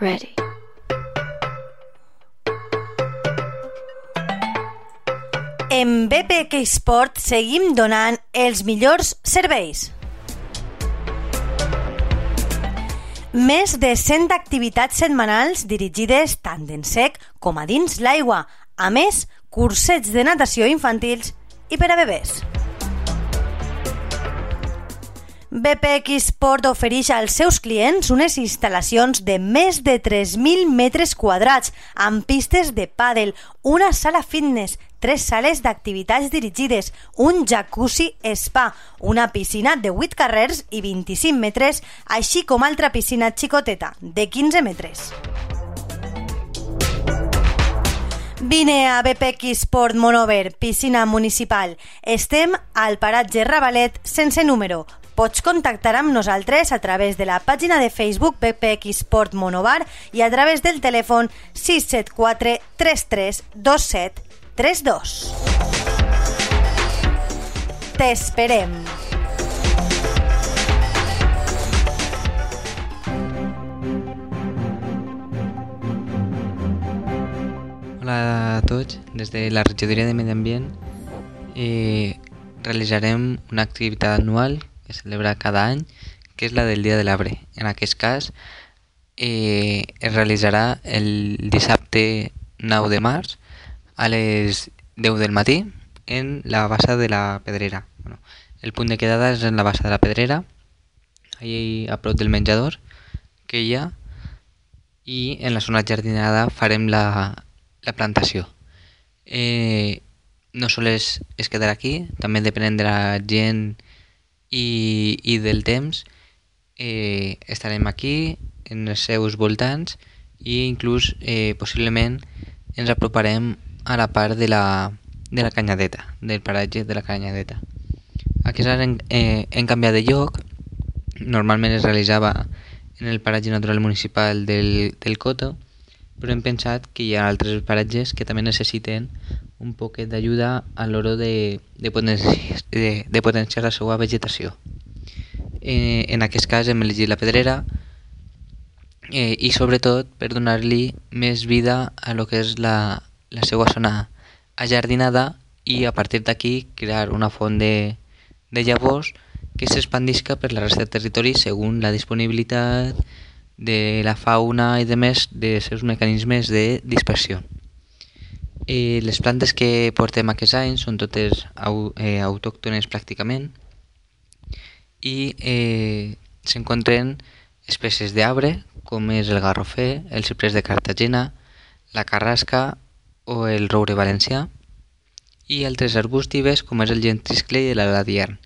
Ready. En BPK Sport seguim donant els millors serveis. Més de 100 activitats setmanals dirigides tant en sec com a dins l'aigua. A més, cursets de natació infantils i per a bebès. BPX Sport ofereix als seus clients unes instal·lacions de més de 3.000 metres quadrats amb pistes de pàdel, una sala fitness, tres sales d'activitats dirigides, un jacuzzi spa, una piscina de 8 carrers i 25 metres, així com altra piscina xicoteta de 15 metres. Vine a BPX Sport Monover, piscina municipal. Estem al paratge Ravalet sense número. Pots contactar amb nosaltres a través de la pàgina de Facebook BPX Sport Monovar i a través del telèfon 674 33 27 32. T'esperem! Hola a tots, des de la regidoria de Medi Ambient eh, realitzarem una activitat anual que celebra cada any, que és la del Dia de l'Arbre. En aquest cas eh, es realitzarà el dissabte 9 de març a les 10 del matí en la bassa de la Pedrera. Bueno, el punt de quedada és en la bassa de la Pedrera, ahí a prop del menjador que hi ha, i en la zona jardinada farem la, la plantació. Eh, no sols es quedar aquí, també depenent de la gent i, i del temps, eh, estarem aquí, en els seus voltants, i inclús eh, possiblement ens aproparem a la part de la, de la canyadeta, del paratge de la canyadeta. Any hem, eh, hem canviat de lloc, normalment es realitzava en el paratge natural municipal del, del Coto, però hem pensat que hi ha altres paratges que també necessiten un poquet d'ajuda a l'hora de, de, potenciar, de, de potenciar la seva vegetació. Eh, en aquest cas hem elegit la pedrera eh, i sobretot per donar-li més vida a lo que és la, la seva zona ajardinada i a partir d'aquí crear una font de, de llavors que s'expandisca per la resta del territori segons la disponibilitat de la fauna i de més de seus mecanismes de dispersió. Eh, les plantes que portem aquest any són totes au, eh, autòctones pràcticament i eh, s'encontren espècies d'arbre com és el garrofer, el ciprés de Cartagena, la carrasca o el roure valencià i altres arbustives com és el gentriscle i l'aladiern.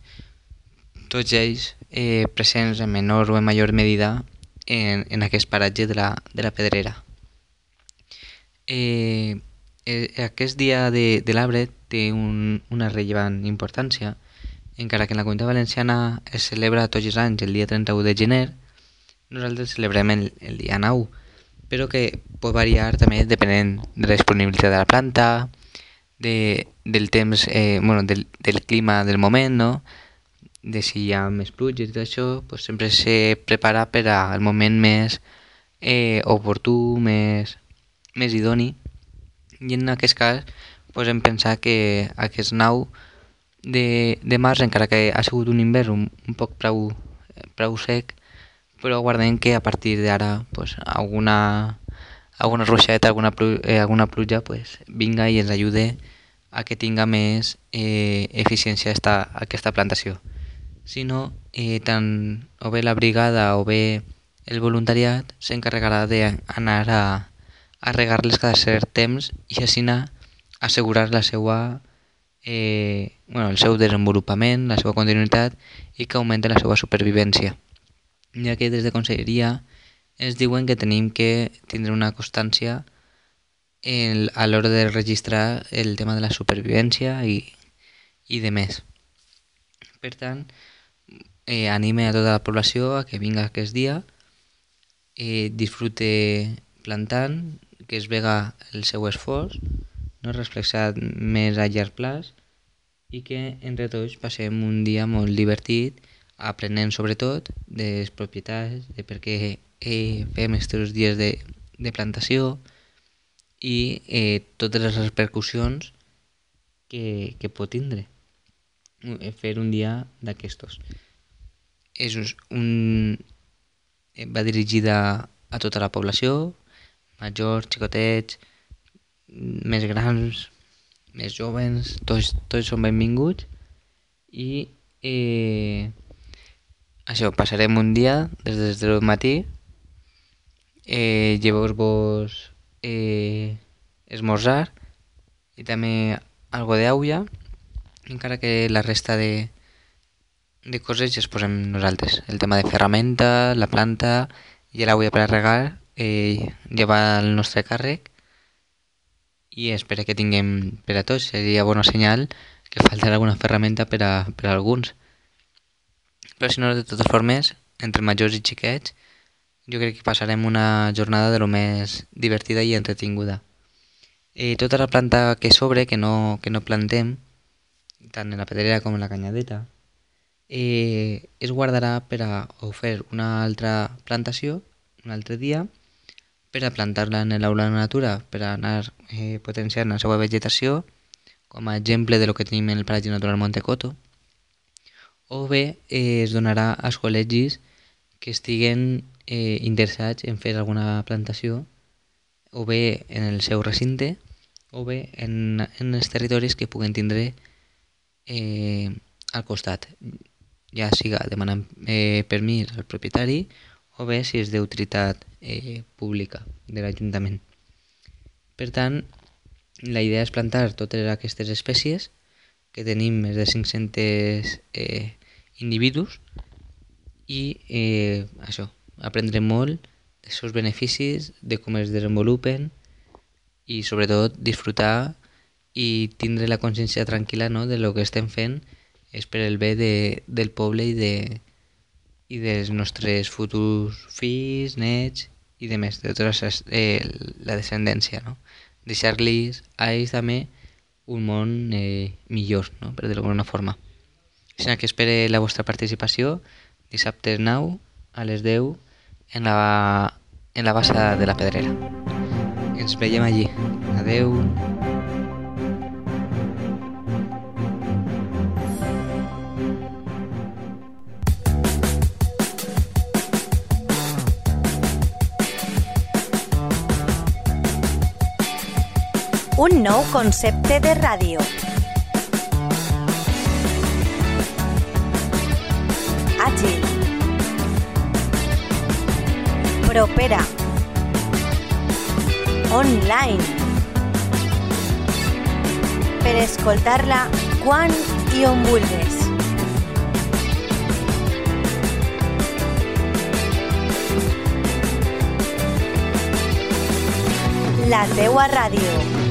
Tots ells eh, presents en menor o en major medida en, en aquest paratge de la, de la Pedrera. Eh, eh, aquest dia de, de l'arbre té un, una rellevant importància, encara que en la comunitat valenciana es celebra tots els anys el dia 31 de gener, nosaltres celebrem el, el dia 9, però que pot variar també depenent de la disponibilitat de la planta, de, del temps, eh, bueno, del, del clima del moment, no? de si hi ha més pluges i tot això, pues sempre se prepara per al moment més eh, oportú, més, més idoni. I en aquest cas pues hem pensat que aquest nau de, de març, encara que ha sigut un hivern un, un poc prou, prou sec, però guardem que a partir d'ara pues, alguna, alguna ruixeta, alguna, plu, eh, alguna pluja pues, vinga i ens ajude a que tinga més eh, eficiència esta, aquesta plantació. Sinó eh, tant o bé la brigada o bé el voluntariat s'encarregarà d'anar a, a regar-les cada cert temps i així assegurar la seva, eh, bueno, el seu desenvolupament, la seva continuïtat i que augmenti la seva supervivència. Ja que des de Conselleria ens diuen que tenim que tindre una constància en, a l'hora de registrar el tema de la supervivència i, i de més. Per tant, eh, anime a tota la població a que vinga aquest dia, eh, disfrute plantant, que es vega el seu esforç, no reflexat més a llarg plaç i que entre tots passem un dia molt divertit aprenent sobretot de les propietats, de per què eh, fem aquests dies de, de plantació i eh, totes les repercussions que, que pot tindre eh, fer un dia d'aquestos. És un... Eh, va dirigida a tota la població, majors, xicotets, més grans, més jovens, tots, tots són benvinguts i eh, això, passarem un dia des de 0 del matí eh, lleveu-vos eh, esmorzar i també algo d'aigua encara que la resta de, de coses ja es posem nosaltres. El tema de ferramenta, la planta i l'aigua per a regar eh, va al nostre càrrec i espero que tinguem per a tots. Seria bona senyal que faltarà alguna ferramenta per a, per a alguns. Però si no, de totes formes, entre majors i xiquets, jo crec que passarem una jornada de lo més divertida i entretinguda. Eh, tota la planta que sobre, que no, que no plantem, tant en la pedrera com en la canyadeta, eh, es guardarà per a o fer una altra plantació un altre dia per a plantar-la en l'aula de natura, per a anar eh, potenciant la seva vegetació, com a exemple de lo que tenim en el Paratge Natural Montecoto, o bé eh, es donarà als col·legis que estiguen eh, interessats en fer alguna plantació, o bé en el seu recinte, o bé en, en els territoris que puguen tindre eh, al costat, ja siga demanant eh, permís al propietari o bé si és d'utilitat eh, pública de l'Ajuntament. Per tant, la idea és plantar totes aquestes espècies, que tenim més de 500 eh, individus, i eh, això, aprendre molt dels seus beneficis, de com es desenvolupen i sobretot disfrutar i tindre la consciència tranquil·la no, de lo que estem fent és per el bé de, del poble i, de, i dels nostres futurs fills, nets i de més, de tota eh, la descendència. No? Deixar-los a ells també un món eh, millor, no? per dir-ho d'alguna forma. Així que espere la vostra participació dissabte 9 a les 10 en la, en la bassa de la Pedrera. Ens veiem allí. Adeu. Un nou concepte de ràdio. Àgil. Propera. Online. Per escoltar-la quan i on. La teua ràdio.